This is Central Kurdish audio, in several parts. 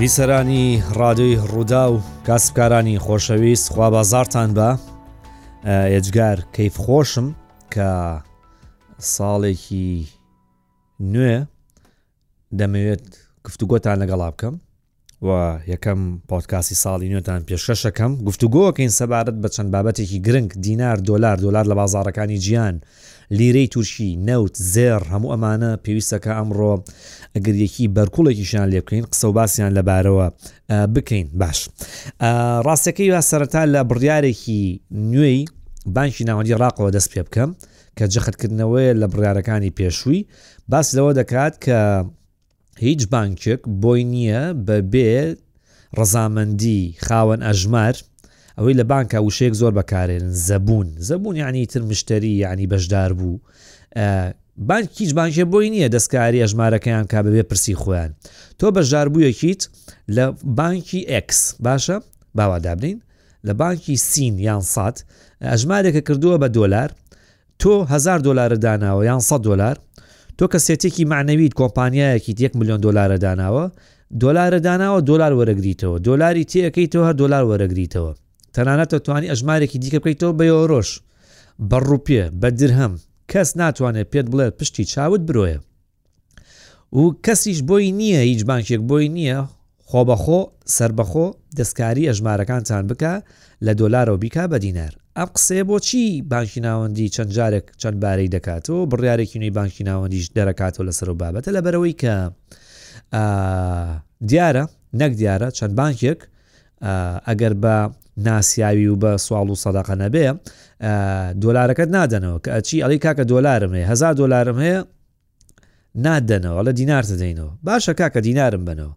بیسەرانی ڕادوی ڕوودا و کاسبکارانی خۆشەویست خوا بازارتان بە ئێجگار کەیف خۆشم کە ساڵێکی نوێ دەمەوێت گفتوگۆتان لەگەڵا بکەم و یەکەم پۆتکاسی ساڵی نوێتان پێشکەشەکەم گفتوگۆکەین سەبارەت بە چەند بابەتێکی گرنگ دینار دۆلار دۆلار لە بازارەکانی جیان لیرەی تورکی نەوت زێر هەموو ئەمانە پێویستەکە ئەمڕۆ ئەگەر یەکی بەرکوڵێکیشان لێ بکەین قسە و باسییان لەبارەوە بکەین باش ڕاستەکەی وا سەرەتا لە بڕیارێکی نوێی بانکی ناوەندی ڕاقەوە دەست پێ بکەم کە جەختکردنەوەیە لە بڕیارەکانی پێشووی، باس لەوە دەکات کە هیچ بانکێک بۆی نییە بە بێ ڕەزامەندی خاوەن ئەژمار، ئەوەی لە بانکە وشەیەک زۆر بەکارێنن زەبوون، زەبوون یانی تر مشتەری یانی بەشداربوو، بانک هیچ بانکێ بۆی نییە دەستکاری ئەژمارەکەیان کا بەبێ پرسی خۆیان، تۆ بەشداربوویەکیت لە بانکی ئێکس باشە باوادابنین، لە بانکی سین یان سات ئەژمارێکە کردووە بە دۆلار تۆ هزار دۆلارە داناوە یان سە دۆلار تۆ کە سێتێکی معنەویت کۆمپانیایەکیت یەک ملیۆن دۆلارە داناوە دۆلارە داناوە دۆلار وەرەگریتەوە دۆلاری تێەکەیتەوە هەر دۆلار وەرەگریتەوە تەنانەتە توانی ئەژمارێکی دیکە بکەیتەوە بە یۆرۆش بە ڕوپێ بە درهەم کەس ناتوانێت پێت بڵێت پشتی چاوت برۆیە و کەسیش بۆی نییە هیچ بانکێک بۆی نییە خۆبەخۆ سەربەخۆ دەستکاری ئەژمارەکانتان بکا لە دۆلارەوە بیکا بە دینار ئەم قسەیە بۆچی بانکی ناوەندی چەند جارێک چەند بارەی دەکاتەوە بڕیارێکی نوێی بانکی ناوەندیش دەرەکاتەوە لەسەر و بابەتە لەبەرەوەی کە دیارە نەک دیارە چەند بانکێک ئەگەر بە ناسیاوی و بە سوال و سەداقە نەبێ دۆلارەکەت نادەنەوە کە ئەچی ئەڵی کاکە دۆلارم هەیە هزار دۆلارم هەیە ناتدەنەوە ئەڵێ دینارت دەینەوە باشە کاکە دینارم بەنەوە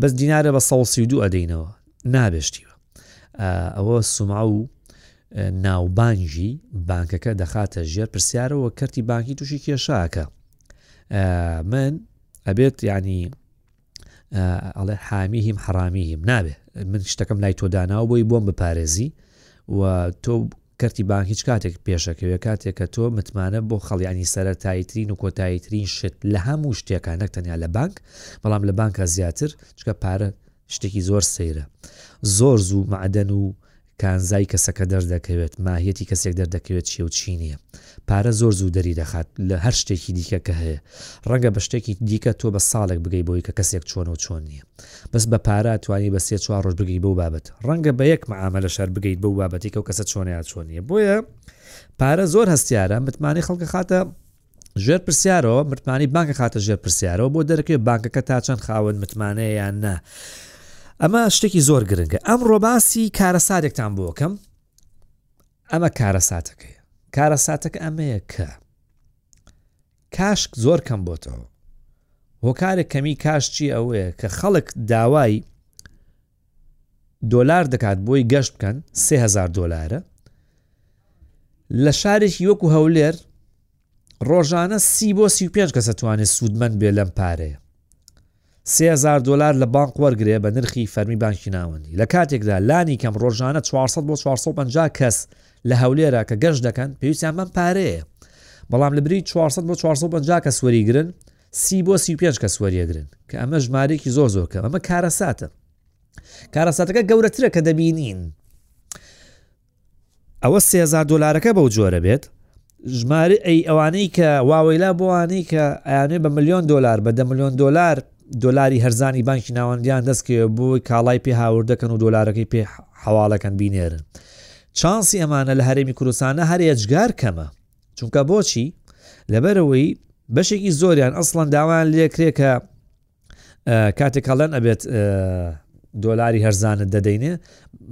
بەس دینارە بە 132 ئەدەینەوە نابێشتیوە ئەوە سوما و ناوبانگی بانکەکە دەخاتە ژێر پرسیارەوە کەرتی بانکی تووشی کێشاکە من ئەبێت ینی ئەڵێ حامیهیم حەڕامیهیم نابێ من شتەکەم لای تۆ داناو بۆی بۆم بپارێزی و تۆ کەرتی بانک هیچ کاتێک پێشەکەوێ کاتێک کە تۆ متمانە بۆ خەڵیانی سەرەتاییترین و کۆتاییترین شت لە هەموو شتێکە نەک تەنیا لە بانک بەڵام لە بانکە زیاتر چکە پارە شتێکی زۆر سەیرە زۆر زوو معدەن و کانزای کەسەکە دەردەکەوێت، ماهیەتی کەسێک دەردەکەوێت چیە و چی نیە. پارە زۆر زوو دەری دەخات لە هەر شتێکی دیکە کە هەیە. ڕەنگە بە شتێکی دیکە تۆ بە ساڵێک بگەی بەوەی کە کەسێک چۆنە و چۆن نیە. بەس بە پارە ئەتوانی بە سێ چوار ڕۆژ بگەی بەو بابەتە. ڕەنگە بە یەک معامەلەش هەر بگەیت بەو بابەتەی کە ئەو کەسە چۆنە یا چۆن نیە. بۆیە پارە زۆر هەستیارە متمانەی خەڵک ئەخاتە. ژێر پرسیارەوە، متمانەی بانک ئەخاتە ژێر پرسیارەوە، بۆ دەرەکەوێ بانکەکە تا چەند خاوەن متمانەیە یان نا. ئەمە شتێکی زۆر گرنگە. ئەمڕۆ باسی کارەساتێکتان بۆ بکەم. ئەمە کارەساتەکەیە. کارەساتەکە ئەمەیە کە کاشک زۆر کەم بۆتەوە. هۆکارێک کەمی کاش چی ئەوەیە کە خەڵک داوای دۆلار دەکات بۆی گەشت بکەن سێ هەزار دۆلارە لە شارێکی وەکو هەولێر ڕۆژانە سی بۆ سی و پێنج کەسە توانێت سوودمەند بێ لەم پارەیە سهزار دلار لە بانک وەرگێ بە نرخی فەرمی بانکی ناوەندی لە کاتێکدا لانی کەم ڕۆژانە 400 بۆ 450 کەس لە هەولێرە کە گەشت دەکەن پێویستیان بەم پارەیە بەڵام لە بری 400 بۆ 450 کەس وەریگرن سی بۆ سی و پێنج کەس وەریەگرن کە ئەمە ژمارێکی زۆر زۆر کەم ئەمە کارەساتە کارەساتەکە گەورەترە کە دەبینین ئەوە سێزار دلارەکە بەو جۆرە بێت ژماری ئەی ئەوانەی کە واوەیلا بۆوانەی کە ئەیانێ بە میلیۆن دلار بە دە میلیۆن دلار دلاری هەرزانی بانکی ناوەندیان دەستکەوێ بۆ کاڵای پێ هاوردەکەن و دلارەکەی پێ حواڵەکەن بینێرن چانسی ئەمانە لە هەرێمی کوردستانە هەر ئێجگار کەمە چونکە بۆچی لەبەرەوەی بەشێکی زۆریان ئەسڵەن داوایان لێکرێ کە کاتێک هەڵەن ئەبێت دۆلاری هەرزانت دەدەینێ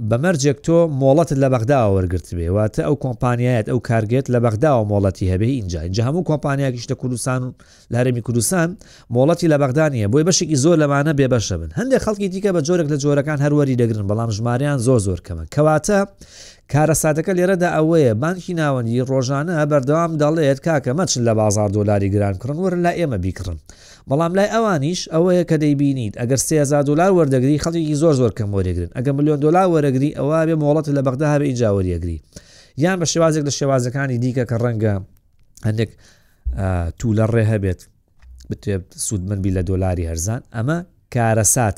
بەمەرجێک تۆ مۆڵەتت لە بەغدا وەرگرت بێ واتە ئەو کۆمپانیایەت ئەو کارگێت لە بەغداوە مۆڵەتی هەبێ ئینجا جا هەموو کۆمپانیاکیش لە کوردستان و لە هەرێمی کوردستان مۆڵەتی لە بەغدا نییە، بۆیە بەشێکی زۆر لەمانە بێبەش دەبن. هەندێک خەڵکی دیکە بە جۆرێک لە جۆرەکان هەر وەری دەگرن، بەڵام ژمارەیان زۆر زۆر کەمە. کەواتە کارەساتەکە لێرەدا ئەوەیە، بانکی ناوەندی ڕۆژانە بەردەوام دەڵێت، کاکە مەچن لە بازاڕ دۆلاری گران کڕن، وەرن لای ئێمە بیکڕن. بەڵام لای ئەوانیش ئەوەیە کە دەیبینیت، ئەگەر سێ هەزار دۆلار وەردەگری، خەڵکێکی زۆر زۆر کەم وەریەگرن. ئەگەر ملیۆن دۆلار وەرەگری، ئەوا ئەبێ مۆڵەتت لە بەغدا هەبێ ئینجا وەریەگری. یان بە شێوازێک لە شێوازەکانی دیکە کە ڕەنگە هەندێک توولە ڕێ هەبێت بتێ سوودمن بی لە دۆلاری هەرزان ئەمە کارەسات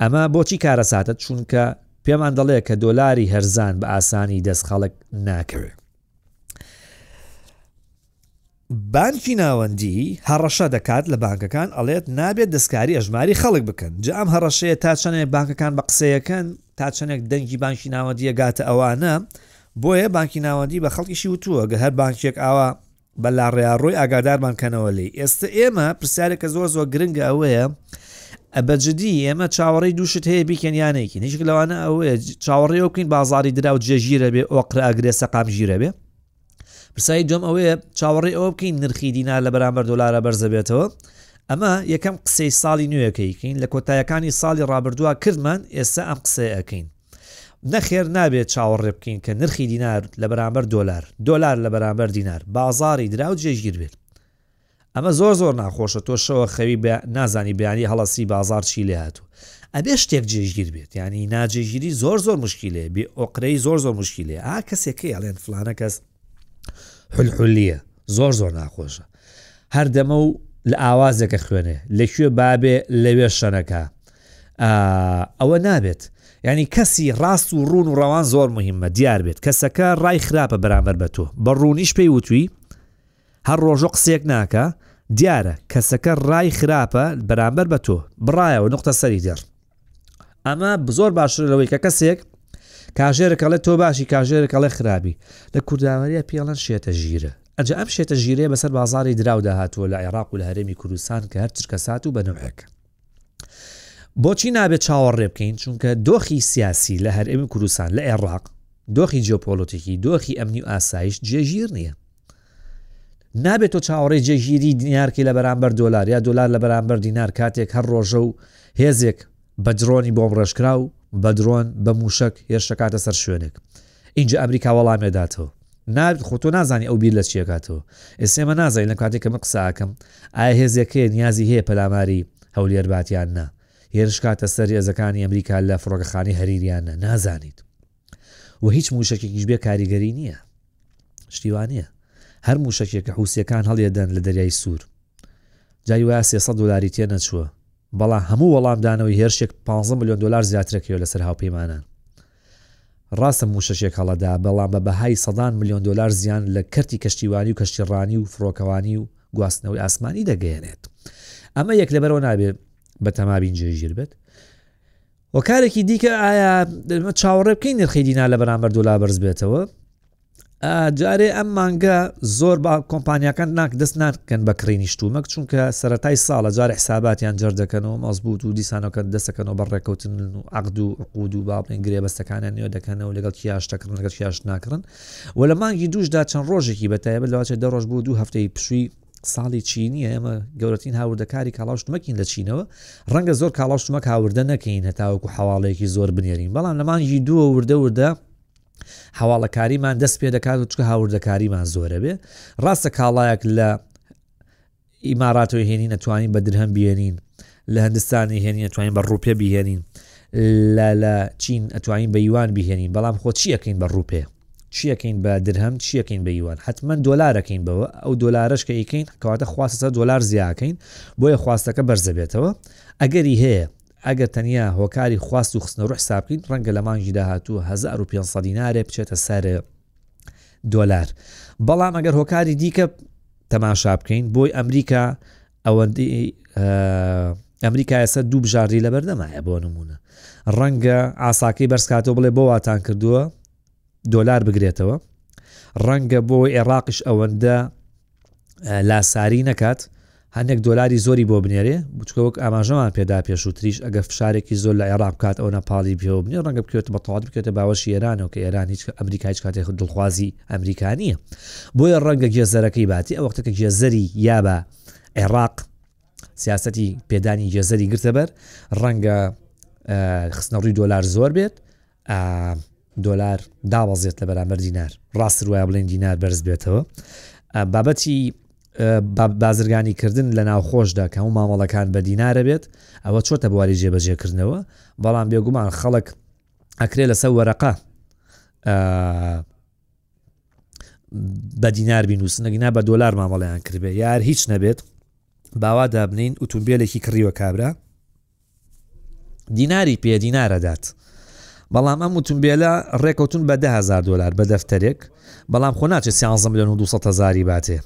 ئەمە بۆچی کارەساتە چونکە پێمان دەڵێ کە دۆلاری هەرزان بە ئاسانی دەست خەڵک ناکەوێت بانکی ناوەندی هەڕەشە دەکات لە بانکەکان ئەڵێت نابێت دەستکاری ئەژماری خەڵک بکەن جام هەڕەشەیە تا چەنێ بانکەکان بە قسەیەکەن تا چەنێک دەنگی بانکی ناوەندی ئەگاتە ئەوانە، بۆیە بانکی ناوەندی بە خەڵکیشی وتووە، گەر هەر بانکێک ئاوا بە لاڕێاڕۆی ئاگادارمان کەنەوە لێی. ئێستە ئێمە پرسیارێک کە زۆر زۆر گرنگە ئەوەیە، بە جدی ئێمە چاوەڕێی دوو شت هەیە بیکەین یا نەیکەین، یەکێک لەوانە ئەوەیە چاوەڕێی ئەوە بکەین بازاڕی دراو جێگیرەبێ، ئۆقرە ئەگرێ، سەقامگیرەبێ. پرسایی دوم ئەوەیە چاوەڕێ ئەوە بکەین نرخی دینار لە بەرامبەر دۆلارە بەرزەبێتەوە ئەمە یەکەم قسەی ساڵی نوێەکەیکەین لە کۆتایەکانی ساڵی ڕابردووە کردمان ئێستا ئەم قسەیەکەین نەخێر نابێت چاوەڕێ بکەین کە نرخی دینار لە بەرامبەر دۆلار دۆلار لە بەرامبەر دینار بازاری دراو جێژگیر بێت ئەمە زۆر زۆر ناخۆشە تۆ شەوە خەوی بە نازانی بەیانی هەڵەسی بازاڕ چی لێ هاتوە ئەبێ شتێک جێژگیر بێت یانی ناجێژگیری زۆر زۆر مشکیلێ بێ ئۆقرەی زۆر زۆر مشکیلێ ئا کەسێک کە ئەڵێن فلانە کەس حلحلیە زۆر زۆر ناخۆشە هەردەمە و لە ئاوازێکە خوێنێ لەکوێ بابێ لەوێ شەنەکە ئەوە نابێت ینی کەسی ڕاست و ڕون و ڕەوان زۆر مهمە دیار بێت کەسەکە ڕای خراپە بەرامەر بە تۆ بە ڕوونیش پێی وتوی هەر ڕۆژۆ قسەیەک ناکا دیارە کەسەکە ڕای خراپە بەرامبەر بە تۆ بڕایەوە نوقتە سەری دێڕ ئەمە بزۆر باشتر لەوەی کە کەسێک کاژێرە کەڵێ تۆ باشی کاژێرە کەڵێ خراپی لە کورداوەریە پێڵەن شێتە ژیرە ئەجا ئەم شێتە ژیرەیە بەسەر بازاری دراودا هاتووە لە عێراق و لە هەرێمی کوردستان کە هەر چرکەسات و بەنەوعێکە بۆچی نابێت چاوەڕێ بکەین چونکە دۆخی سیاسی لە هەرێمی کوردستان لە عێراق دۆخی جیۆپۆلۆتیکی دۆخی ئەمنی و ئاسایش جێژیر نییە نابێت تۆ چاوەڕێ جێژیری دینارکی لە بەرامبەر دۆلار یا دۆلار لە بەرامبەر دینار کاتێک هەر ڕۆژە و هێزێک بە درۆنی بۆم ڕێژکرا و بە درۆن بە موشک هێرشەکاتە سەر شوێنێک ئینجا ئەمریکا وەڵامێ داتەوە. نا خۆ تۆ نازانی ئەو بیر لە چی ئەکاتەوە. ئێستا ئێمە نازانین لەم کاتەی کە من قسە ئەکەم ئایا هێزێک هەیە نیازی هەیە پەلاماری هەولێر بات یان نا؟ هێرش کاتە سەر هێزەکانی ئەمریکا لە فڕۆکەخانەی هەریر یان نا؟ نازانیت. و هیچ مووشەکێکیش بێ کاریگەری نییە. شتی وا نییە. هەر مووشەکێک کە حووسییەکان هەڵیەدەن لە دەریای سوور. جاری وایە 300 دۆلاری تێ نەچووە. بەڵام هەموو وەڵامدانەوەی هێرشێک 15 ملیۆن دۆلار زیاترەکەوێت لەسەر هاوپەیمانان. ڕاستە مووشەکێک هەڵەدا، بەڵام بە بەهای سەدان ملیۆن دۆلار زیان لە کەرتی کەشتیوانی و کەشتیڕانی و فڕۆکەوانی و گواستنەوەی ئاسمانی دەگەیەنێت. ئەمە یەک لەبەرەوە نابێت بە تەما بینجێگیر بێت. وە کارێکی دیکە ئایا چاوەڕێ بکەین نرخی دینا لە بەرامبەر دۆلار بەرز بێتەوە؟ جارێ ئەم مانگە زۆر با کۆمپانیەکان ناک دەست ناکەن بە کڕینی شتومەک چونکە سەتای ساڵە جار حساباتیان جەر دەکەنەوە مەزبوط و دیسانەکە دەستەکەنەوە بە ڕێککەوتن و عقد و عقود و باڵین گرێبەستەکانە نوێ دەکەنەوە لەگەڵ کیاشتەکڕن لەگەڵ کیاش ناکڕن و لە مانگی دوشدا چەند ڕۆژێکی بەتایبەت لەواچێت دە ڕۆژ بۆ دوو هەفتەی پشووی ساڵی چینیە ئێمە گەورەترین هاوردەکاری کاڵاشتمەکین لە چینەوە ڕەنگە زۆر کاڵاشتمە هاوردە نەکەین هەتاوەکو حواڵەیەکی زۆر بنێرین بەڵام لەمانجی دووە وردە وردە هەواڵەکاریمان دەست پێ دەکات و چکە هاوردەکاریمان زۆرە بێ ڕاستە کاڵایەک لە ئیماراتەوە هێنی نەتوانین بە درهەم بێنین لە هەندستانی هێنی نەتوانین بە ڕوپێ بهێنین لە لە چین ئەتوانین بە یوان بهێنین بەڵام خۆ چیەکەین بە ڕوپێ چیەکەین بە درهەم چیەکەین بە یوان حتمما دۆلارەکەین بەوە ئەو دۆلارش کە ئیکەین کەواتە خواستە دۆلار زیاکەین بۆیە خواستەکە بەرزەبێتەوە ئەگەری هەیە ئەگەر تەنیا هۆکاری خواست و خستنەڕوو حساب بکەین ڕەنگە لە مانگی داهاتوو هەزار و پێنج سەد دینارێ بچێتە سەر دۆلار بەڵام ئەگەر هۆکاری دیکە تەماشا بکەین بۆی ئەمریکا ئەوەندی ئەمریکا ئێستا دوو بژاری لە بەردەمایە بۆ نمونە ڕەنگە ئاساکەی بەرزکاتەوە بڵێ بۆ واتان کردووە دۆلار بگرێتەوە ڕەنگە بۆ ئێراقیش ئەوەندە لاساری نەکات هەندێک دۆلاری زۆری بۆ بنێرێ بچکە وەک ئاماژەمان پێدا پێشووتریش ئەگە فشارێکی زۆر لە عێراق بکات ئەو نەپاڵی بێەوە بنێ ڕەنگە بکوێت بە تەواات بکێتە باوەشی ئێرانەوە کە ئێران هیچ ئەمریکا هیچ کاتێک دڵخوازی ئەمریکانیە بۆیە ڕەنگە گێزەرەکەی باتی ئەو وەختەکە گێزەری یا بە عێراق سیاستی پێدانی گێزەری گرتەبەر ڕەنگە خستنەڕووی دۆلار زۆر بێت دۆلار دابەزێت لە بەرامبەر دینار ڕاستتر وایە بڵێن دینار بەرز بێتەوە بابەتی بازرگانی کردن لە ناوخۆشدا کە هەموو مامەڵەکان بە دینارە بێت ئەوە چۆتە بواری جێبەجێکردنەوە بەڵام بێگومان خەڵک ئەکرێ لەسەر وەرەقە بە دینار بینوسن ئەگینا بە دۆلار مامەڵیان کردبێ یار هیچ نەبێت باوا دابنین ئوتومبیلێکی کڕیوە کابرا دیناری پێ دینارەدات بەڵام ئەم وتمبیلە ڕێکەوتون بە دههزار دلار بە دەفتەرێک بەڵام خۆ ناچێت 300 میلیۆن و 200 هزاری باتێ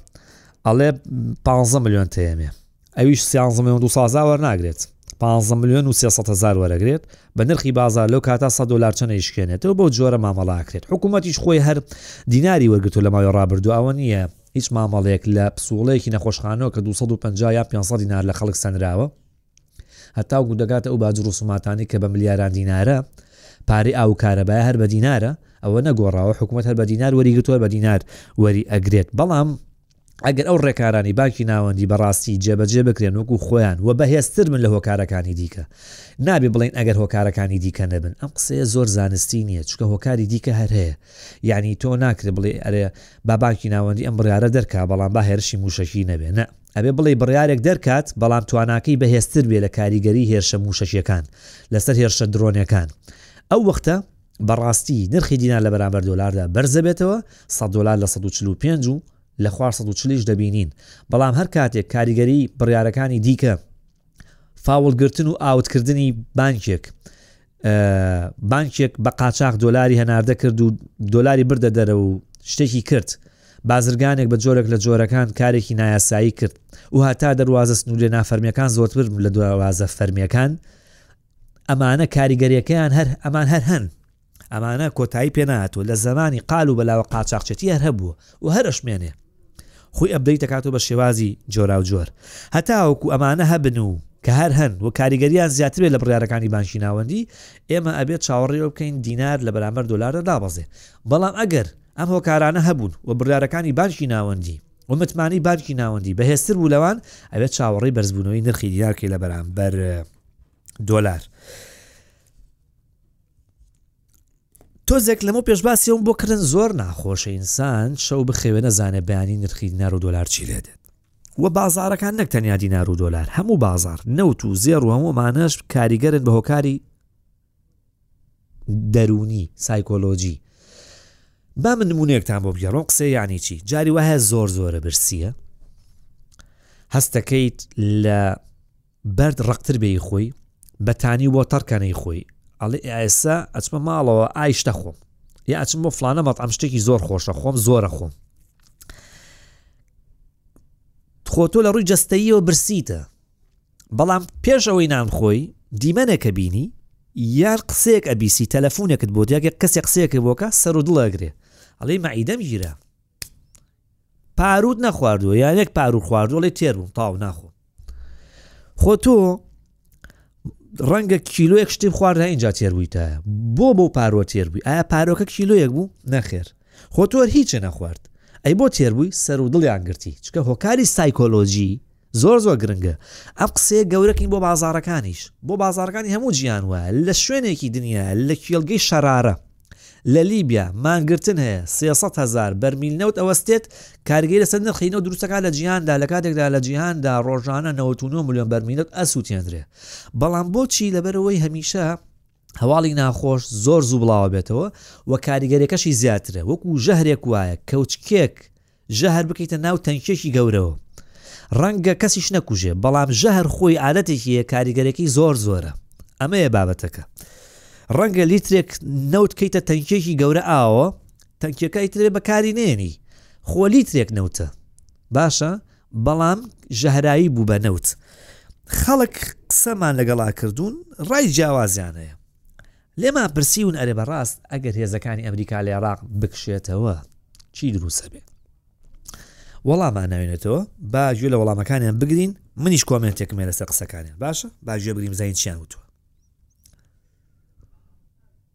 ئەڵێ 15 میلیۆن تێمێ ئەویش سیانزە ملیۆن دوو سازا وەرناگرێت پانزە ملیۆن و سێ سەد هەزار وەرەگرێت بە نرخی بازار لەو کاتا سەد دۆلار چەنە ئیشکێنێتەوە بەو جۆرە مامەڵە ئەکرێت حکوومەتیش خۆی هەر دیناری وەرگرتووە لە ماوەی ڕابردوو ئەوە نییە هیچ مامەڵەیەک لە پسووڵەیەکی نەخۆشخانەوە کە دوو سەد و پەنجا یا پێنج سەد دینار لە خەڵک سەنراوە هەتاوکو دەگاتە ئەو باج ڕووسماتانی کە بە ملیاران دینارە پارەی ئاو و کارەبایە هەر بە دینارە ئەوە نەگۆڕاوە حکوومەت هەر بە دینار وەریگرتووە بە دینار وەری ئەگرێت بەڵام ئەگەر ئەو ڕێکارانەی بانکی ناوەندی بە ڕاستی جێبەجێ بکرێن وەکو خۆیان وە بە هێزتر بن لە هۆکارەکانی دیکە نابێ بڵێین ئەگەر هۆکارەکانی دیکە نەبن ئەم قسەیە زۆر زانستی نییە چکە هۆکاری دیکە هەر هەیە یعنی تۆ ناکرێ بڵێ ئەرێ با بانکی ناوەندی ئەم بڕارە دەرکا بەڵام با هێرشی موشەکی نەبێ نە ئەبێ بڵێ بڕارێک دەرکات بەڵام تواناکەی بەهێزتر بێ لە کاریگەری هێرشە موشەکیەکان لەسەر هێرشە درۆنەکان ئەو وەختە بەڕاستی نرخی دینار لە بەرامبەر دۆلاردا بەرز دەبێتەوە، سەد دۆلار لە سەد و چل و پێنج و لە خوار سەد و چل یش دەبینین، بەڵام هەر کاتێک کاریگەری بڕیارەکانی دیکە فاوڵ گرتن و ئاوت کردنی بانکێک بانکێک بە قاچاخ دۆلاری هەناردە کرد و دۆلاری بردە دەرە و شتێکی کرد بازرگانێک بە جۆرێک لە جۆرەکان کارێکی نایاسایی کرد و هەتا دەواازە سنوورێ نافەرمیەکان زۆرتر لە دواوازە فەرمیەکان ئەمانە کاریگەریەکەیان هەر ئەمان هەر هەن ئەمانە کۆتایی پێ ناتوە لە زمانی قال و بەلاوە قاچاقچێتی هەر هەبووە و هەر ئەشمێنێ خۆی ئەبدەی دەکاتەوە بە شێوازی جۆرا و جۆر هەتاوەکو ئەمانە هەبن و کە هەر هەن و کاریگەریان زیاتر بێت لە بڕیارەکانی بانکی ناوەندی ئێمە ئەبێت چاوەڕێەوە بکەین دینار لە بەرامبەر دۆلاردا دابەزێ بەڵام ئەگەر ئەم هۆکارانە هەبوون و بڕیارەکانی بانکی ناوەندی و متمانی بانکی ناوەندی بەهێزتر بوو لەوان ئەوێت چاوەڕێی بەرزبوونەوەی نرخی دینارکەی لە بەرامبەر دۆلار تۆزێک لەمە پێشباسیەوەم بۆ کردن زۆر ناخۆشە ئینسان شەو بخەوێ نەزانێ بەیانی نرخی دینار و دۆلار چی لێ دێت و بازارەکان نەک تەنیا دینار و دۆلار هەموو بازار نەوت و زێر و هەموومانەش کاریگەرن بە هۆکاری دەرونی سایکۆلۆجی با من نمونونێکتان بۆ بگەڕۆ قسە یانی چی جاری وایە زۆر زۆرە برسیە هەستەکەیت لە بەرد ڕەقتر بێ ی خۆی بە تانی بۆ تەڕ کە نەی خۆی ئەڵێ ئێ ئێستا ئەچمە ماڵەوە ئای شتە خۆم یا ئەچم بۆ فلانە مەتعەم شتێکی زۆر خۆشە خۆم زۆرە خۆم خۆ تۆ لە ڕووی جستەییەوە برسیتە بەڵام پێش ئەوەی نان خۆی دیمەنێکە بینی یان قسێک ئەبیسی تەلەفۆنێکت بۆ دیاگە کەسێک قسێکە بۆکە سەر و دڵەگرێ ئەڵێ مەعیدەم گیرە پاروت نەخواردووە یان یەک پارو خواردووە لێ تێر بووم تاو ناخۆم خۆ تۆ ڕەنگە کیلوەک شتی خوارد اینجا تێر بوویتایە بۆ بۆ پارۆ تێر بووی ئایا پارۆکە کیلوەک بوو نەخێر خۆ تۆر هیچە نەخوارد ئەی بۆ تێر بووی سەر و دڵیان گرتی چکە هۆکاری سایکۆلۆژی زۆر زۆر گرنگە ئەم قسەیە گەورە کەین بۆ بازاڕەکانیش بۆ بازاڕەکانی هەموو جیان وایە لە شوێنێکی دنیا لە کێڵگەی شەرارە لە لیبیا مانگرتن هەیە 300 هزار بەرمیل نەوت ئەوەستێت کارگەی لەسەر نرخی نەوت دروستەکە لە جیهاندا لە کاتێکدا لە جیهاندا ڕۆژانە 99 ملیۆن بەرمیلت ئەسووتێنرێ بەڵام بۆچی لەبەرەوەی هەمیشە هەواڵی ناخۆش زۆر زوو بڵاوەبێتەوە و کاریگەریەکەشی زیاترە وەکو ژەهرێک وایە کەوچکێک ژەهر بکەیتە ناو تەنکیەکی گەورەوە ڕەنگە کەسیش نەکوژێ بەڵام ژەهر خۆی عادەتێکی هەیە کاریگەرێکی زۆر زۆرە ئەمەیە بابەتەکە ڕەنگە لیترێک نەوت کەیتە تەنکیەکی گەورە ئاوە تەنکیەکە ئیترێ بەکاری نێنی خۆ لیترێک نەوتە باشە بەڵام ژەهراوی بوو بە نەوت. خەڵک قسەمان لەگەڵا کردوون ڕای جیاوازیان هەیە. لێمان پرسیون ئەرێ بەڕاست ئەگەر هێزەکانی ئەمریکا لە عێراق بکشێتەوە چی دروست ئەبێت؟ وەڵامان ناوێنێتەوە با گوێ لە وەڵامەکانیان بگرین منیش کۆمنتێکمێ لەسەر قسەکانیان باشە با گوێ بگرین بزانین چیان وتوە.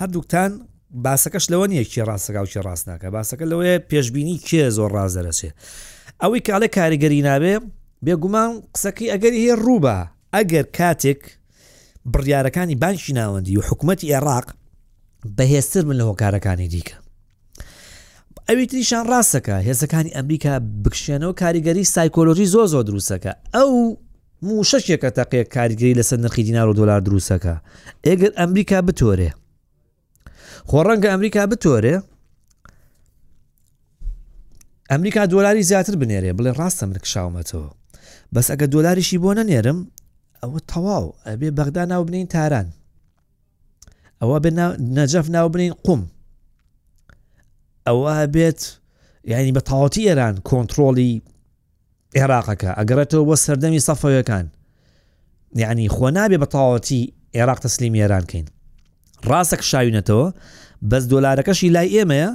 هەردووکتان باسەکەش لەوە نییە کێ ڕاستەکە و کێ ڕاست ناکە باسەکە لەوەیە پێشببینی کێ زۆر ڕاز دەرەچێ ئەوەی کاڵێ کاریگەری نابێ بێگومان قسەکەی ئەگەری هەیە ڕووبە ئەگەر کاتێک بڕیارەکانی بانکی ناوەندی و حکوومەتتی عێراق بەهێزتر من لە هۆکارەکانی دیکە ئەوی تریشان ڕاستەکە هێزەکانی ئەمریکا بکشێنەوە کاریگەری سایکۆلۆژی زۆ زۆ دروستەکە ئەو موشەکێکە تەقێک کاریگەری لەسەر نرخی دینار و دلار دروستەکە ئێگەر ئەمریکا بتۆرێ خۆ ڕەنگە ئەمریکا بتۆرێ ئەمریکا دۆلاری زیاتر بنێرێ بڵێ ڕاستە من کشاومەتەوە بەس ئەگە دۆلاریشی بۆ نەنێرم ئەوە تەواو ئەبێ بەغدا ناو بنین تاران ئەوە بێت نەجەف ناو بنین قوم ئەوە بێت یعنی بە تاوەتی ئێران کۆنتترۆڵی عێراقەکە ئەگەڕێتەوە بۆ سەردەمی سەفەوەکان یعنی خۆ نابێ بە تاوەتی عێراق تەسلیم ئێران کەین ڕاستە کشاوینەتەوە بەس دۆلارەکەشی لای ئێمەیە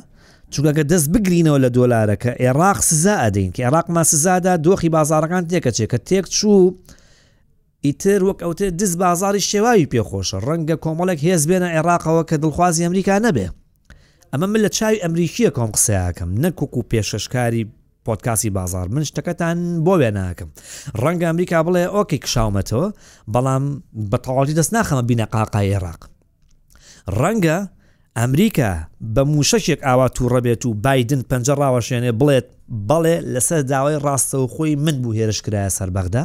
چونکەگە دەست بگرینەوە لە دۆلارەکە عێراق سزا ئەدەین کە عێراقمان سزادا دۆخی بازارەکان تێکەچێت کە تێک چوو ئیتر وەک ئەوترێ دز بازاڕی شێواوی پێ خۆشە، ڕەنگە کۆمەڵێک هێز بێنە عێڕاقەوە کە دڵخوازی ئەمریکا نەبێ. ئەمە من لە چاوی ئەمریکییەکەوەم قسەیاکەم نەک وەکوو پێشکەشکاری پۆدکاستی بازاڕ، من شتەکەتان بۆ وێناکەم. ڕەنگە ئەمریکا بڵێ ئۆکەی کشاومەتەوە، بەڵام بە تەواوەتی دەست ناخەمە بینە قاقای عێڕاق. ڕەنگە ئەمریکا بە مووشەکێک ئاوا تووڕە بێت و بایدن پەنجە ڕاوەشێنێ بڵێت بەڵێ لەسەر داوای ڕاستەوخۆی من بوو هێرش کرایە سەر بەغدا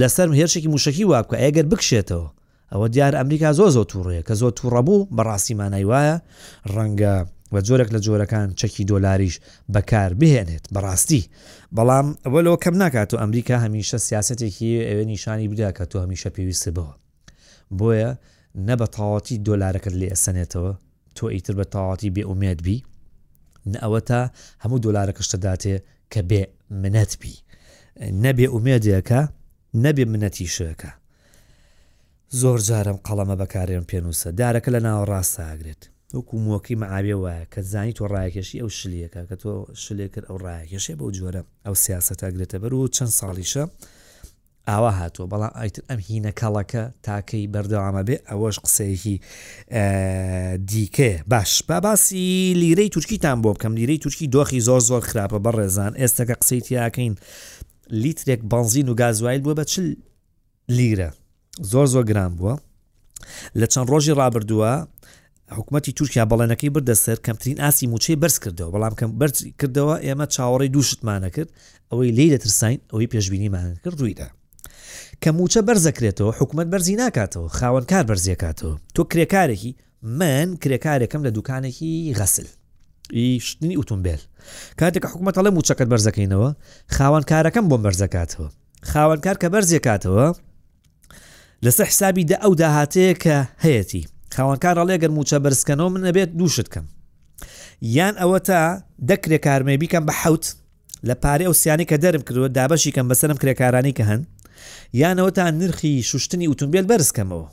لەسەر هێرشێکی مووشەکی وابکە ئەگەر بکشێتەوە ئەوە دیار ئەمریکا زۆ زۆ تووڕەیە کە زۆ تووڕە بوو بەڕاستی مانای وایە ڕەنگە بە جۆرێک لە جۆرەکان چەکی دۆلاریش بەکار بهێنێت بەڕاستی بەڵام ئەوە لەوە کەم ناکات و ئەمریکا هەمیشە سیاستێکی ئەوێ نیشانی بدا کە تۆ هەمیشە پێویست بەوە بۆیە نە بە تەواوەتی دۆلارەکەت لێ ئەسەنێتەوە تۆ ئیتر بە تەواوەتی بێ ئومێد بی نە ئەوەتا هەموو دۆلارەکەشتە داتێ کە بێ منەت بی نە بێ ئومێدێکە نەبێ منەتیشەکە زۆر جارم قەڵەمە بەکارێن پێنووسە دارەکە لە ناوە ڕاستە ئاگرێت وەکو مووەکەی مەعاوێ وایە کە زانی تۆ ڕایەکێشی ئەو شلیەکە کە تۆ شلێ کرد ئەو ڕایەکێشێ بەو جۆرە ئەو سیاستە گرێتە بەر و چەند ساڵیشە ئاوا هاتووە بەڵام ئایتر ئەم هینە کەڵەکە تاکەی بەردەوامە بێ ئەوەش قسەیەکی دیکەیە باش با باسی لیرەی تورکیتان بۆ بکەم لیرەی تورکی دۆخی زۆر زۆر خراپە بەڕێزان ئێستاکە قسەی تیاکەین لیترێک بەنزین و گازوایل بووە بە چ لیرە زۆر زۆر گران بووە لە چەند ڕۆژی ڕابردووە حکومەتی تورکیا بەڵێنەکەی بردە سەر کەمترین ئاستی مووچەی بەرز کردەوە، بەڵام کەم بەرز کردەوە، ئێمە چاوەڕێی دوو شتمانە کرد، ئەوەی لێی دەترساین ئەوەی پێشبینیمان کرد ڕوویدا. کە مووچە بەرز دەکرێتەوە، حکومەت بەرزی ناکاتەوە، خاوەنکار بەرزی ئەکاتەوە. تۆ کرێکارێکی، من کرێکارێکم لە دوکانێکی غەسل، ی شتنی ئوتومبێل. کاتێک کە حکومەت ئەڵێ مووچەکەت بەرز دەکەینەوە، خاوەنکارەکەم بۆم بەرز دەکاتەوە. خاوەنکار کە بەرزی ئەکاتەوە، لەسەر حسابی دە ئەو داهاتەیە کە هەیەی خاوەنکار ڕڵێ گەر موچە بەرزکەنەوە من نەبێت دووشت کەم یان ئەوە تا دە کرێکارمێ بیکەم بە حوت لە پارێ ئەو سیانی کە دەرم کردوە دابەشی کەم بەسەرم کرێکارانی کە هەن یانەوە تا نرخی شوشتنی ئوتومبیل بەرزکەمەوە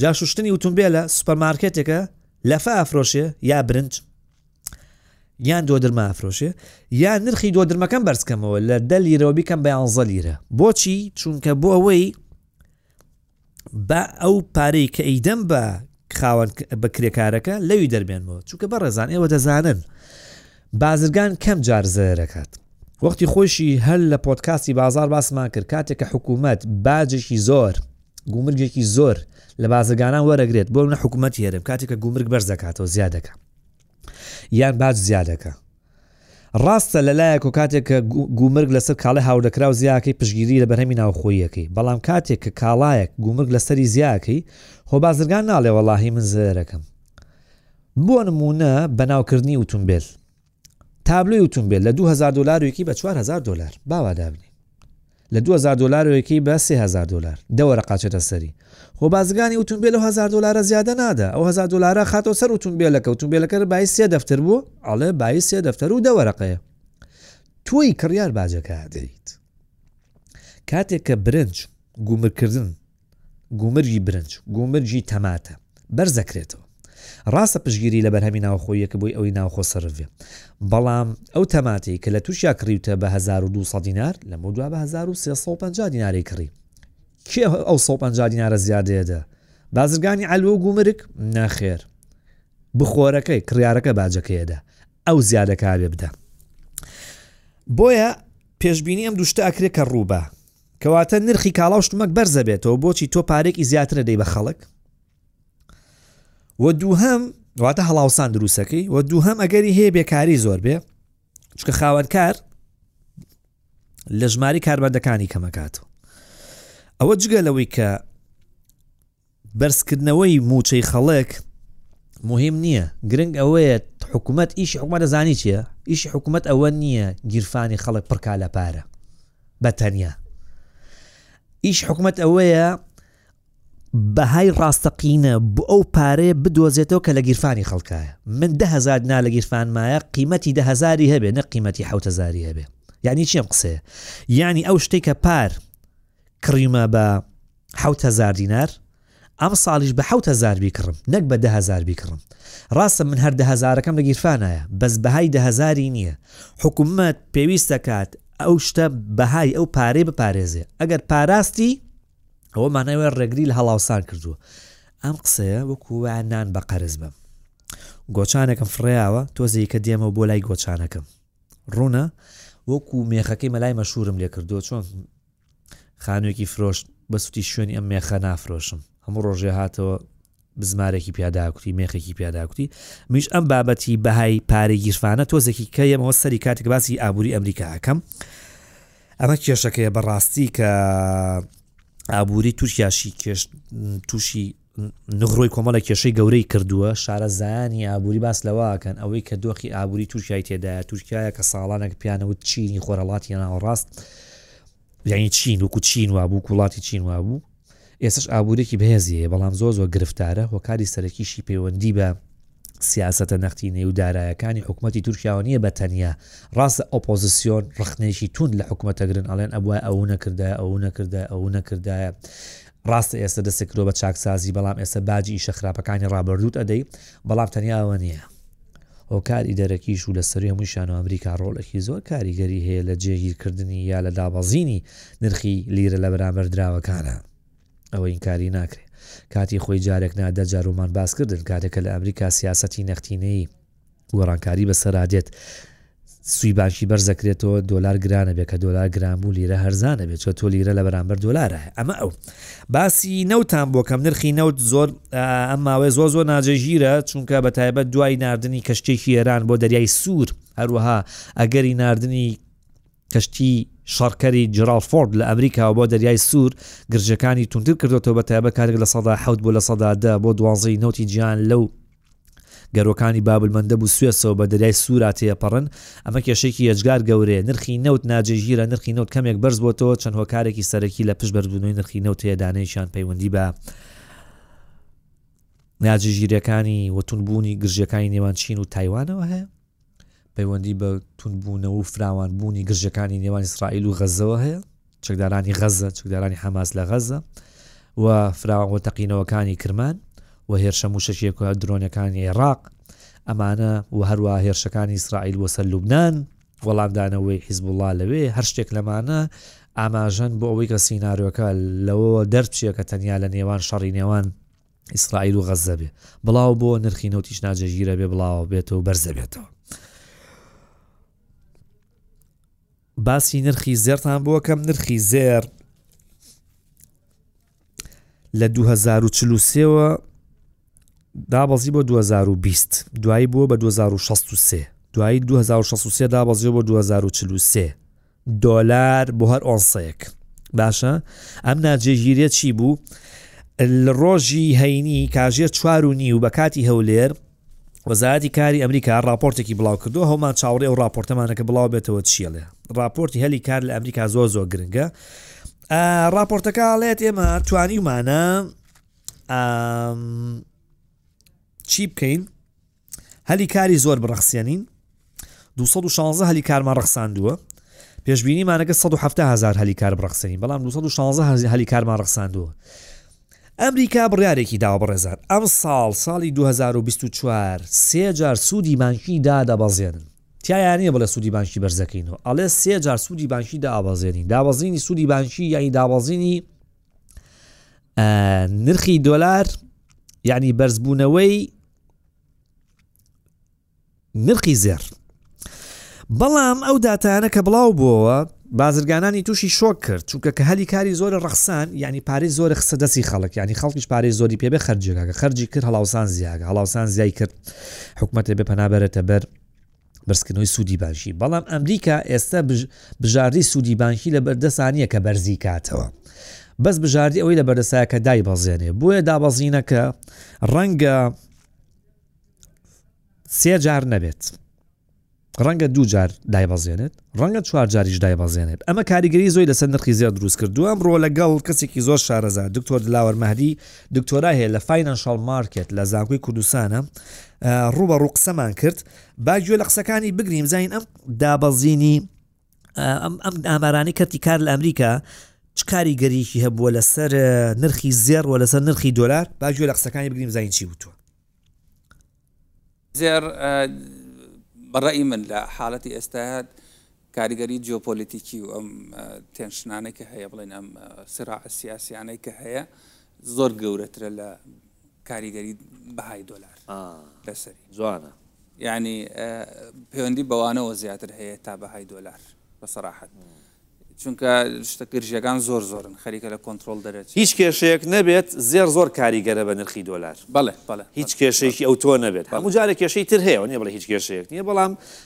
جا شوشتنی ئوتومبیلە سوپەرمارکێتێکە لەفە ئافرۆشێ یا برنج یان دۆدرمە ئەفرۆشێ یان نرخی دۆدرمەکەم بەرزکەمەوە لە دە لیرەوە بیکەم بە یانزە لیرە بۆچی چونکە بۆ ئەوەی بە ئەو پارەی کە ئەیدەم بە خاوەن بە کرێکارەکە لەوی دەربێنەوە چونکە بە ڕێزان ئێوە دەزانن بازرگان کەم جار زەرەکات وەختی خۆشی هەر لە پۆتکاستی بازار باسمان کرد کاتێک کە حکوومەت باجێکی زۆر گومرگێکی زۆر لە بازرگانان وەرەگرێت بۆ منە حکوومەت هێرم کاتێک کە گومرگ بەرز دەکاتەوە زیادەکە یان باج زیادەکە. ڕاستە لە لایەکەوە کاتێک کە گومرگ لەسەر کاڵای هاوردەکراو زیاکەی پشگیری لە بەرهەمی ناوخۆییەکەی بەڵام کاتێک کە کاڵایەک گومرگ لەسەری زیاکەی خۆ بازرگان ناڵێ وەڵاهی من زێرەکم بۆ نمونە بەناوکردنی ئوتومبێل تابلۆی ئوتومبێل لە 2000 دۆلار و یەکی بە 4000 دۆلار باوادابنی لە دوو هەزار دۆلارەوە یەکەی بە سێ هەزار دۆلار دە وەرەقە ئەچێتە سەری خۆ بازرگانی ئوتومبێل ئەو هەزار دۆلارە زیادە نادا ئەو هەزار دۆلارە ئەخاتەوە سەر ئوتومبێلەکە ئوتومبێلەکە بایی سێ دەفتەر بوو ئەڵێ بایی سێ دەفتەر و دە وەرەقەیە تۆی کڕیار باجەکە دەیت کاتێک کە برنج گومرکردن گومرگی برنج، گومرگی تەماتە بەرز دەکرێتەوە. ڕاستە پشتگیری لە بەرهەمی ناوخۆییە کە بۆی ئەوی ناوخۆ سەرفێ. بەڵام ئەو تەماتەی کە لە تورکیا کڕیوتە بە هەزار و دوو سەد دینار، لەمەو دوا بە هەزار و سێ سەد و پەنجا دینارێ کڕی. کێ ئەو سەد و پەنجا دینارە زیادەیە دە؟ بازرگانی عەلوە و گومرگ؟ نەخێر. بخۆرەکەی، کڕیارەکە باجەکەی ئەدا. ئەو زیادەکاوێ بدا. بۆیە پێشبینی ئەم دوو شتە ئەکرێ کە ڕوو با. کەواتە نرخی کاڵاو شتمەک بەرزەبێتەوە بۆچی تۆ پارێکی زیاترە دەی بە خەڵک وە دووهەم واتە هەڵاوسان دروستەکەی وە دووهەم ئەگەری هەیە بێکاری زۆر بێ چکە خاوەنکار لە ژماری کاربەندەکانی کەمەکات ئەوە جگە لەوەی کە بەرزکردنەوەی مووچەی خەڵک مهم نییە، گرنگ ئەوەیە حکومەت ئیشی حکومەت دەزانی چییە؟ ئیشی حکومەت ئەوە نییە گیرفانی خەڵک پڕکا لە پارە بە تەنیا. ئیش حکومەت ئەوەیە بەهای ڕاستەقینە بۆ ئەو پارەیە بدۆزێتەوە کە لە گیرفانی خەڵکایە من دههزار دنا لە گیرفانمایە قیمەتی دههزاری هەبێ نە قیمەتی حوتەزاری هەبێ یعنی چیم قسەیە یعنی ئەو شتێکە پار کڕیمە بە حەوت هەزار دینار ئەمساڵیش بە حەوت هەزار بیکڕم نەک بە دە هەزار بیکڕم ڕاستە من هەر دە هەزارەکەم لە گیرفانایە بەس بەهای دە هەزاری نییە حکومەت پێویستەکات ئەو شتە بەهای ئەو پارەی بپارێزێ ئەگەر پاراستی ئەوە مانەوەی ڕێگری لە هەڵاوسان کردووە ئەم قسەیە وەکو نان بە قەرز بم گۆچانێکم فڕیاوە تۆزی کە دێمەوە بۆ لای گۆچانەکەم ڕوونە وەکو مێخەکەی مەلای مەشورم لێ کردو چۆن خانوێکی فرۆشت بەس وتی شوێنی ئەم مێخە نافرۆشم هەموو ڕۆژێ هاتەوە بزمارێکی پیاداکوتی مێخێکی پیاداکوتی میش ئەم بابەتی بەهای پارەی گیرفانە تۆزێکی کە یەمەوە سەری کاتێک باسی ئابووری ئەمریکاکەم ئەمە کێشەکەیە بەڕاستی کە ئابووری تورکیاشی کێش تووشی نغرۆی کۆمەڵە کێشەی گەورەی کردووە شارەزایانی ئابووری باس لەواکەن ئەوەی کە دۆخی ئابووری تورکای تێدایە تورکایە کە ساڵانێک پیانەوت چینی خۆرەڵاتی ناوەڕاست یعنی چین وکو چین وابوو کوڵاتی چین وابوو ئێسش ئابوورێکی بەهێزیەیە بەڵام زۆ زۆر گرفتارە هۆکاری سەرەکیشی پەیوەندی بە سیاستە نەختی نێو دارایەکانی حکوومەتتی تورکیاوە نیە بە تەنیا ڕاستە ئۆپۆزیسیۆن ڕخنێکی تون لە حکوومەتەگرن ئەڵێن ئەبواە ئەو نەکردە ئەو نەکردە ئەو نەکردایە ڕاستە ئێستە دەستت کردوە بە چاکسازی بەڵام ئێستە باجی ئیشە خراپەکانی ڕابردووت ئەدەی بەڵام تەنیا ئەوە نییە هۆکاری دەرەکیش و لە سەری هەمووی شانۆ ئەمریکا ڕۆڵێکی زۆر کاریگەری هەیە لە جێگیرکردنی یا لە دابەزینی نرخی لیرە لە بەرامبەر دراوەکانە ئەوە ئینکاری ناکرێت کاتی خۆی جارێک نادە جارومان باس کردن کاتێکە لە ئەمریکا سیاسەتی نەختینەی گۆڕانکاری بەسەرادێت سوی بانکی بەرزەکرێتەوە دۆلار گرانە بێ کە دۆلار گران بوو لیرە هەرزانە بێت چۆ تۆ لیرە لە بەرامبەر دۆلارە ئەمە ئەو باسی نەوتان بۆ کەم نرخی نەوت زۆر ئەم ماوەی زۆ زۆر ناجەژیرە چونکە بە تایبەت دوای نردنی کەشتێکی ئێران بۆ دەریای سوور هەروەها ئەگەری نردنی کەشتی شەڕکەری جرال فۆرد لە ئەمریکاوە بۆ دەریای سوور گرژەکانی توندتر کردۆتەوە بە تایبەت کاتێک لە سەدا حەوت بۆ لە سەدا دە بۆ دوانزە ی نەوتی جیهان لەو گەروەکانی باب المندب و سوێسەوە بە دەریای سوورا تێپەڕن ئەمە کێشەیەکی یەجگار گەورەیە نرخی نەوت ناجێگیرە نرخی نەوت کەمێک بەرز بۆتەوە چەند هۆکارێکی سەرەکی لە پشت بەرزبوونەوەی نرخی نەوت هەیە دانەیەکیان پەیوەندی بە ناجێگیرەکانی وتونبوونی گرژەکانی نێوان چین و تایوانەوە هەیە پەیوەندی بە توندبوونەوە و فراوانبوونی گرژەکانی نێوان ئیسرائیل و غەزەوە هەیە چەکدارانی غەزە چەکدارانی حەماس لە غەزە و فراوانەوە تەقینەوەکانی کرمان و هێرشە موشەکیەکە درۆنەکانی عێراق ئەمانە و هەروە هێرشەکانی ئیسرائیل وەسەر لوبناان وەڵامدانەوەی حیزب وڵا لەوێ هەر شتێک لەمانە ئاماژەن بۆ ئەوەی کە سینناارۆەکە لەوەوە دەرچیە کە تەنیا لە نێوان شەڕی نێوان ئیسرائیل و غەززە بێ بڵاو بۆ نرخی نەوتیش ناجێژگیرە بێ بڵاوە بێتەوە بەرزەبێتەوە باسی نرخی زێرتان بووە کەم نرخی زێر لە 2023ەوە دابەزی بۆ 2020 دوایی بووە بە 2063 دوایی 2063 دابەزیەوە بۆ 2043 دۆلار بۆ هەر ئۆنسەیەک. باشە ئەم ناجێگیریە چی بوو؟ لە ڕۆژی هەینی کاژێر چوار و نیو بە کاتی هەولێر وەزارەتی کاری ئەمریکا راپۆرتێکی بڵاو کردو هەومان چاوەڕێ ئەو راپۆرتەمانە کە بڵاو بێتەوە چیەڵێ راپۆرتی هەلی کار لە ئەمریکا زۆر زۆر گرنگە راپۆرتەکەڵێت ئێمە توانیمانە چی بکەین هەلی کاری زۆر بڕەخسیێنین 216 هەلی کارمان ڕخساندووە پێشببینیمانەکە 1970 هزار هەلی کار بڕخسێنین بەڵام 216 هەلی کارمان ڕخساندووە ئەمریکا بڕارێکی داوا بڕێزان ئەم ساڵ ساڵی 2024 سێجار سوودی بانکی دادەبەزێنن تیایانە بڵێ سوودی بانکی بەرزەکەینەوە ئەڵێ سێجار سوودی بانکی دابەزێنین دابەزینی سوودی بانکی یعنی دابەزینی نرخی دۆلار یعنی بەرزبوونەوەی نرخی زێر بەڵام ئەو داتانە کە بڵاو بووەوە بازرگانانی تووشی شۆک کرد چونکە کە هەلی کاری زۆرە ڕەخسان ینی پارەی زۆرە خسە دەستی خەڵک ینی خەڵکیش پارەی زۆری پێبێ خەرجێکاکە خەرجی کرد هەڵاوسان زیاگە هەڵاوسان زیای کرد حکوومەتێ بە پەنابەرێتە بەر بەرزکردنەوەی سوودی بانکی بەڵام ئەمریکا ئێستا بژاردی سوودی بانکی لە بەردەسا نییە کە بەرزی کاتەوە بەس بژاردی ئەوەی لە بەردەسایەکە دای بەزێنێ بۆیە دابەزینەکە ڕەنگە سێ جار نەبێت ڕەنگە دوو جار دایبەزێنێت ڕەنگە چوار جاریش دایبەزێنێت ئەمە کاریگەری زۆی لەسەر نرخی زیاد دروست کردو ئەم ڕۆ لەگەڵ کەسێکی زۆر شارەزا دکتۆر دلاوەر مەدی دکتۆرا هەیە لە فینانشال مارکت لە زانکۆی کوردستانە ڕوبە ڕوو قسەمان کرد با گوێ لە قسەکانی بگرین زین ئەم دابەزینی ئەم ئەم ئامارانی کەرتی کار لە ئەمریکا چ کاریگەریکی هەبووە لەسەر نرخی زێر و لەسەر نرخی دلار با گوێ لە قسەکانی بگریم زین چی وتوە زێر بەڕی من لە حاڵەتی ئێستا کاریگەری جیۆپۆلیتیکی و ئەم تێنشنانەی کە هەیە بڵێن ئەم سراع سیاسیانەی کە هەیە زۆر گەورەترە لە کاریگەری بەهای دۆلار لەسەری جوانە یعنی پەیوەندی بەوانەوە زیاتر هەیە تا بەهای دۆلار بە سەراحەت چونکە شتە گرژیەکان زۆر زۆرن خەریکە لە کۆنتترۆل دەرێت هیچ کێشەیەک نەبێت زێر زۆر کاریگەرە بە نرخی دۆلار بەڵێ بەڵێ هیچ کێشەیەکی ئەو تۆ نەبێت هەموو جارە کێشەی تر هەیە نیە بڵێ هیچ کێشەیەک نیە بەڵام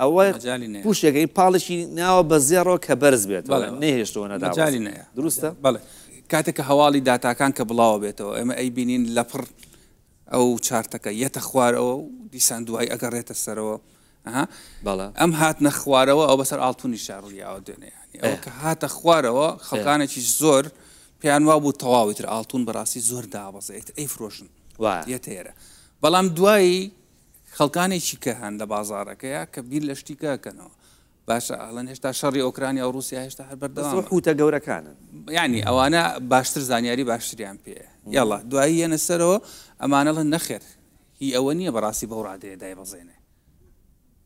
ئەوە مەجالی نەیە پوشێکە ی پاڵێکی ناوە بە زێڕەوە کە بەرز بێتەوە بەڵێ بەڵێ نەیهێشتووە نە مەجالی دابەزێ نەیە دروستە؟ مەجالی بەڵێ کاتێ کە هەواڵی داتاکان کە بڵاوەبێتەوە ئێمە ئەیبینین لەپڕ ئەو چارتەکە یەتە خوارەوە و دیسان دوای ئەگەڕێتە سەرەوە ئەها بەڵێ ئەم هاتنە خوارەوە ئەوە بەسەر ئاڵتونیشا ڕوویاوە دوێنێ یانی ئەوە ئێ کە هاتە خوارەوە ئێ خەڵکانێکیش زۆر پێیان وابوو تەواو ئیتر ئاڵتون بەڕاستی زۆر دابەزێ ئیتر ئەیفرۆشن وایە یەتە ئێرە بەڵام دوایی خەڵکانێکی کە هەن لە بازاڕەکەیا کە بیر لە شتی کە ئەکەنەوە. باشە ئەڵەن هێشتا شەڕی ئۆکرانیا و ڕووسیا هێشتا هەر بەردەوامە. بەس ئەو حووتە گەورەکانن. یانی ئەوانە باشتر زانیاری باشتریان پێیە. یەڵا دوایی یەنە سەرەوە ئەمانەڵن نەخێر هی ئەوە نییە بەڕاستی بەو ڕادەیە دایبەزێنێ.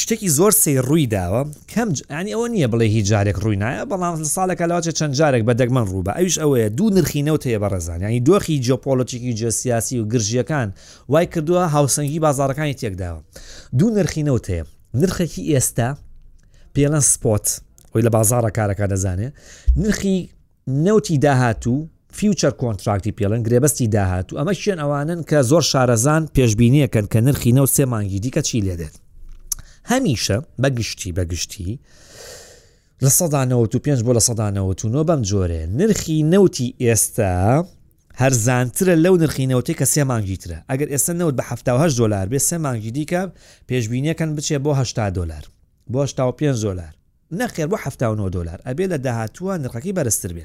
شتێکی زۆر سەیر ڕووی داوە کەم جا یانی ئەوە نییە بڵێ هیچ جارێک ڕووی نایە بەڵام لە ساڵێکا لەواچێ چەند جارێک بە دەگمەن ڕوو بە ئەویش ئەوەیە دوو نرخی نەوت هەیە بەڕێزان یانی دۆخی جیۆپۆلەتیکی و جیۆسیاسی و گرژییەکان وای کردووە هاوسەنگی بازاڕەکانی تێک داوە دوو نرخی نەوت هەیە نرخێکی ئێستا پێڵەن سپۆت خۆی لە بازاڕە کارەکە دەزانێ نرخی نەوتی داهاتوو، Future Contract، پێڵێن، گرێبەستی داهاتوو، ئەمە کێن ئەوانن کە زۆر شارەزان پێشبینیەکەن کە نرخی نەوت سێ مانگی دیکە چی لێدێت هەمیشە بە گشتی بە گشتی لە سەدا 95 بۆ لە سەدا 99 بەم جۆرێ نرخی نەوتی ئێستا هەرزانترە لەو نرخی نەوتی کە سێ مانگی ترە ئەگەر ئێستا نەوت بە 1970 دلار بێ سێ مانگی دیکە پێشبینیەکەن بچێ بۆ هشتا دلار بۆ 5 دلار نەخێر بۆ حەفتا و نۆ دۆلار ئەبێ لە داهاتووە نرخەکەی بەرزتر بێ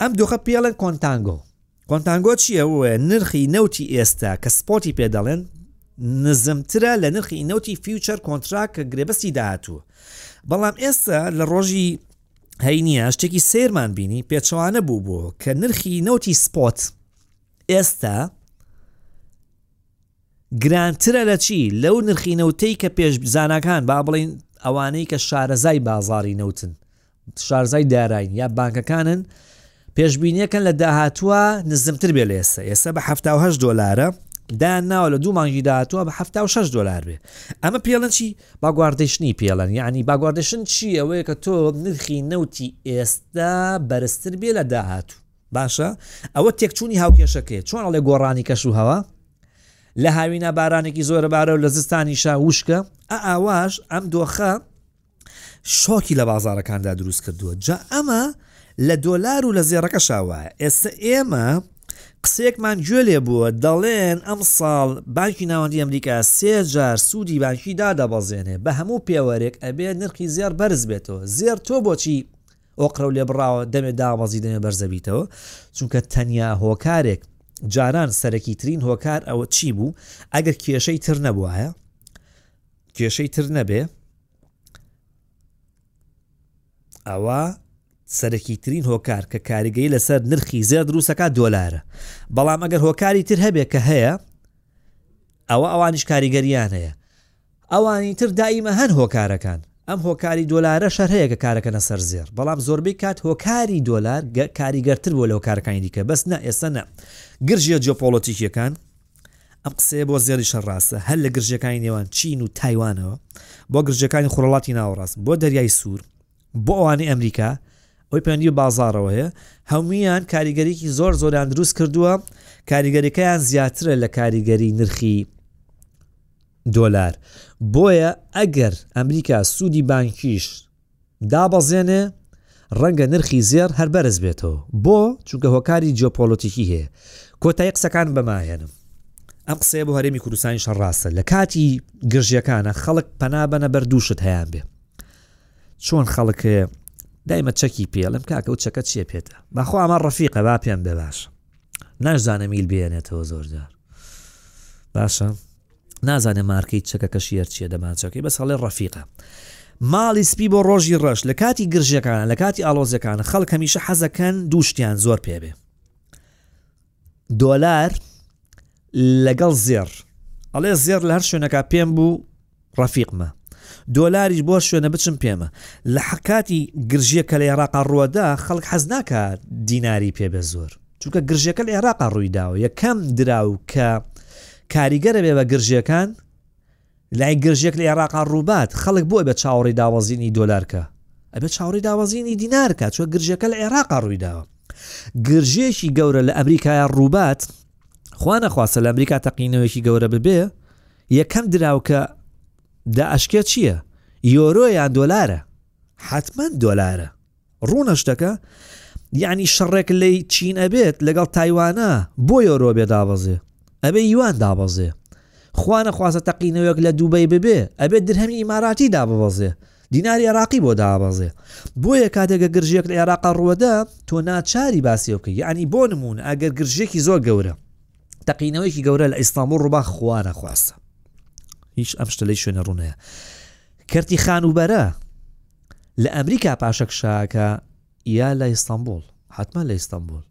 ئەم دۆخە پێڵێن کۆنتانگۆ کۆنتانگۆ چییە وە نرخی نەوتی ئێستا کە سپۆتی پێ دەڵێن نزمترە لە نرخی نەوتی فیوچەر کۆنتراک کە گرێبەستی داهاتووە بەڵام ئێستا لە ڕۆژی هەینیە شتێکی سیرمان بینی پێچوانە بوو بۆ کە نرخی نەوتی سپۆت ئێستا گرانترە لە چی؟ لەو نرخی نەوتەی کە پێش زاناکان با بڵین ئەوانەی کە شارەزای بازاری نەوتن شارزای داراین یا بانکەکانن پێشببینیەکەن لە داهاتوە نزمتر بێ لە ئێستا ئێستا بە 1970 دلارە دا ناوە لە دوو مانگی داهاتوە بە 6 دلار بێ ئەمە پێڵەنچی باگواردشنی پێڵەن یعنی باگواردشن چی ئەوەیە کە تۆ نرخی نەوتی ئێستا بەرزتر بێ لە داهاتوو باشە ئەوە تێکچوونی هاوکێشەکەی چۆن ئەڵێ گۆڕانی کەش و هەوا لە هاوینا بارانێکی زۆرە بارە و لە زستانیشە وشکە ئە ئاواش ئەم دۆخە شۆکی لە بازارەکاندا دروست کردووە جا ئەمە لە دۆلار و لە زێڕەکە شاوایە ئێستا ئێمە قسێکمان گوێ لێ بووە دەڵێن ئەم ساڵ بانکی ناوەندی ئەمریکا سێجار سوودی بانکی دادەبەزێنێ بە هەموو پێوەرێک ئەبێ نرخی زێر بەرز بێتەوە زێر تۆ بۆچی ئۆقرە و لێبڕاوە دەمێ دابەزی دەمێ بەرزەبیتەوە چونکە تەنیا هۆکارێک جاران سەرەکی ترین هۆکار ئەوە چی بوو ئەگەر کێشەی تر نەبوایە کێشەی تر نەبێ ئەوە سەرەکی ترین هۆکار کە کاریگەی لەسەر نرخی زێ دروستەکە دۆلارە بەڵام ئەگەر هۆکاری تر هەبێ کە هەیە ئەوە ئەوانیش کاریگەریان هەیە ئەوانی تر دائیمە هەن هۆکارەکان. ئەم هۆکاری دۆلارە شەر هەیە کە کارەکەنە سەر زێڕ بەڵام زۆربەی کات هۆکاری دۆلار کاریگەرتر بووە لە هۆکارەکانی دیکە بەس نا ئێستا نا گرژیە جیۆپۆڵۆتیکیەکان ئەم قسەیە بۆ زێڕیشە ڕاستە هەر لە گرژەکانی نێوان چین و تایوانەوە بۆ گرژەکانی خوڵەڵاتی ناوەڕاست بۆ دەریای سوور بۆ ئەوانی ئەمریکا ئەوی پەیوەندی بە بازاڕەوە هەیە هەمویان کاریگەریکی زۆر زۆران دروست کردووە کاریگەریەکەیان زیاترە لە کاریگەری نرخی دۆلار، بۆیە ئەگەر ئەمریکا سوودی بانکیش دابەزێنێ ڕەنگە نرخی زێڕ هەر بەرز بێتەوە، بۆ؟ چونکە هۆکاری جیۆپۆلۆتیکی هەیە. کۆتایی قسەکانم بەمە ئەهێنم. ئەم قسەیە بۆ هەرێمی کوردستانیش هەر ڕاستە، لە کاتی گرژیەکانا خەڵک پەنا بەنە بەر دوو شت هەیان بێ. چۆن خەڵک دایمە چەکی پێڵم کاکە و چەکە چیە پێتە باخۆ ئەمە ڕەفیقە با پێم بێ باش ناشزانێ میل بێنێتەوە زۆر جار باشە نازانێ مارکەی چەکەکە شێر چیە دەمانچەکەی بەس هەڵێ ڕەفیقە ماڵی سپی بۆ ڕۆژی ڕەش لە کاتی گرژەکانە لە کاتی ئاڵۆزەکان خەڵک هەمیشە حەزەکەن دووشتیان زۆر پێبێ دۆلار لەگەڵ زێر ئەڵێ زێر لە هەر شوێنەکە پێم بوو ڕەفیقمە دۆلاریش بۆ شوێنە بچم پێمە لە حەکاتی گرژیە کە لە عێراقا ڕوەدا خەڵک حەز ناکە دیناری پێ بێ زۆر چونکە گرژەکە لە عێراقا ڕووی داوە یەکەم دراو کە کاریگەرە بێ بە گرژیەکان لای گرژێک لە عێراقا ڕووبات خەڵک بۆ بە چاوەڕی داوەزینی دۆلارکە ئەبێ چاوەڕی داوازینی دینارکە چۆ گرژەکە لە عێراقا ڕوویداوە گرژێکی گەورە لە ئەمریکایە ڕووبات خوانە خواستە لە ئەمریکا تەقینەوەیکی گەورە ببێ یەکەم دراو کە دە ئەشکێ چیە یۆرۆ یان دۆلارە؟ حەتمەن دۆلارە ڕوونە شتەکە یعنی شەڕێک لەی چین ئەبێت لەگەڵ تایوانە بۆ یۆرۆ بێ دابەزێ ئەبێ یوان دابەزێ خوا نەخوازە تەقینەوەک لە دووبەی ببێ ئەبێت درهەمی ئیماراتی داببەزێ دیناری عێراقی بۆ دابەزێ بۆیە کاتێکە گرژێک لە عێراق ڕوەدا تۆ ناچاری باسێ بکە یعنی بۆ نمونە ئەگەر گرژێکی زۆر گەورە تەقینەوەیەکی گەورە لە ئیستانبول ڕووبا خوانە خواستە هیچ ئەم شتە لەی شوێنە ڕوونەیە کەرتی خانوبەرە لە ئەمریکا پاشەکشاکە یا لە ئیستانبول حتمما لە ئیستانبول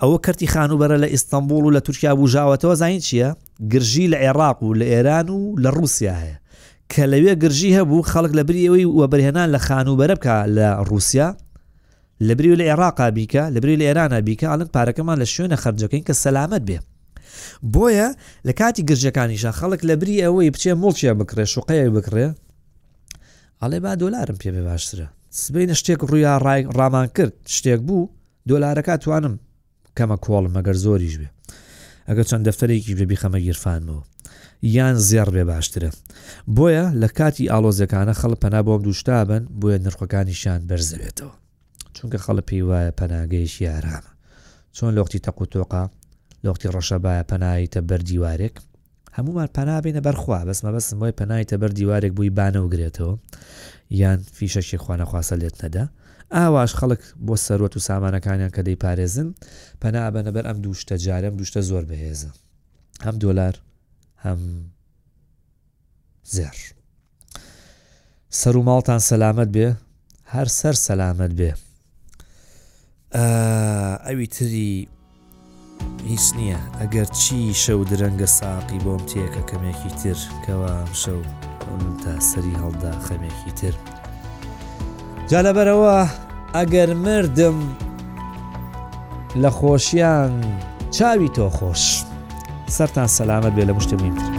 ئەوە کەرتی خانوبەرە لە ئیستانبول و لە تورکیا بژاوەتەوە زین چییە گرژی لە عێراق و لە ئێران و لە رووسیا هەیە کە لەوێ گرژی هەبوو خەڵک لە بریەوەی وەبرهێنان لە خانوبەرە بکە لە رووسیا لەبری لە ئێڕاقا بیکە لەبری لە ئێرانا بیکە ئەڵن پارەکەمان لە شوێنە خەرجەکەین کە سەلامەت بێ بۆیە لە کاتی گرژەکانیشە خەڵک لە بری ئەوەی بچێ مڵچیە بکڕێ شوقەیە بکڕێ ئەڵێ با دۆلارم پێ بێ باشترە سبینە شتێک ڕوویا ڕای ڕامان کرد شتێک بوو دۆلارەکە توانم کەمە کۆڵم مەگەر زۆریش بێ. ئەگەر چەند دەفتەرێکیش بێ بیخەمە گیرفانمەوە. یان زێڕ بێ باشترە. بۆیە لە کاتی ئاڵۆزیەکانە خەڵک پەنا بۆم دووشتا بەن بۆیە نرخەکانیشیان بەرز دەبێتەوە. چونکە خەڵک پێی وایە پەناگەیەکی ئارامە. چۆن لە وەختی تەق و تۆقا لە وەختی ڕەشەبایە پەنایەیتە بەر دیوارێک. هەموومان پەنا بێنە بەر خوا بەس مەبەستم وەی پەنایتە بەر دیوارێک بووی با نەوگرێتەوە یان فیشەکی خوانەخواستە لێت نەدا ئاواش خەڵک بۆ سەروەت و سامانەکانیان کە دەیپارێزن پەنا ئەبەنە بەر ئەم دوو شتە جارێ ئەم دوو شتە زۆر بەهێزە هەم دۆلار هەم زێڕ سەر و ماڵتان سەلامەت بێ هەر سەر سەلامەت بێ ئەوی تری هیچ نییە ئەگەر چی شەو درەنگە ساقی بۆم تێکە کەمێکی تر کەوا شەو تا سەری هەڵدا خەمێکی تر. جا لەبەرەوە ئەگەر مردم لە خۆشیان چاوی تۆ خۆش سەران سەلامە بێ لە مشتە مینتر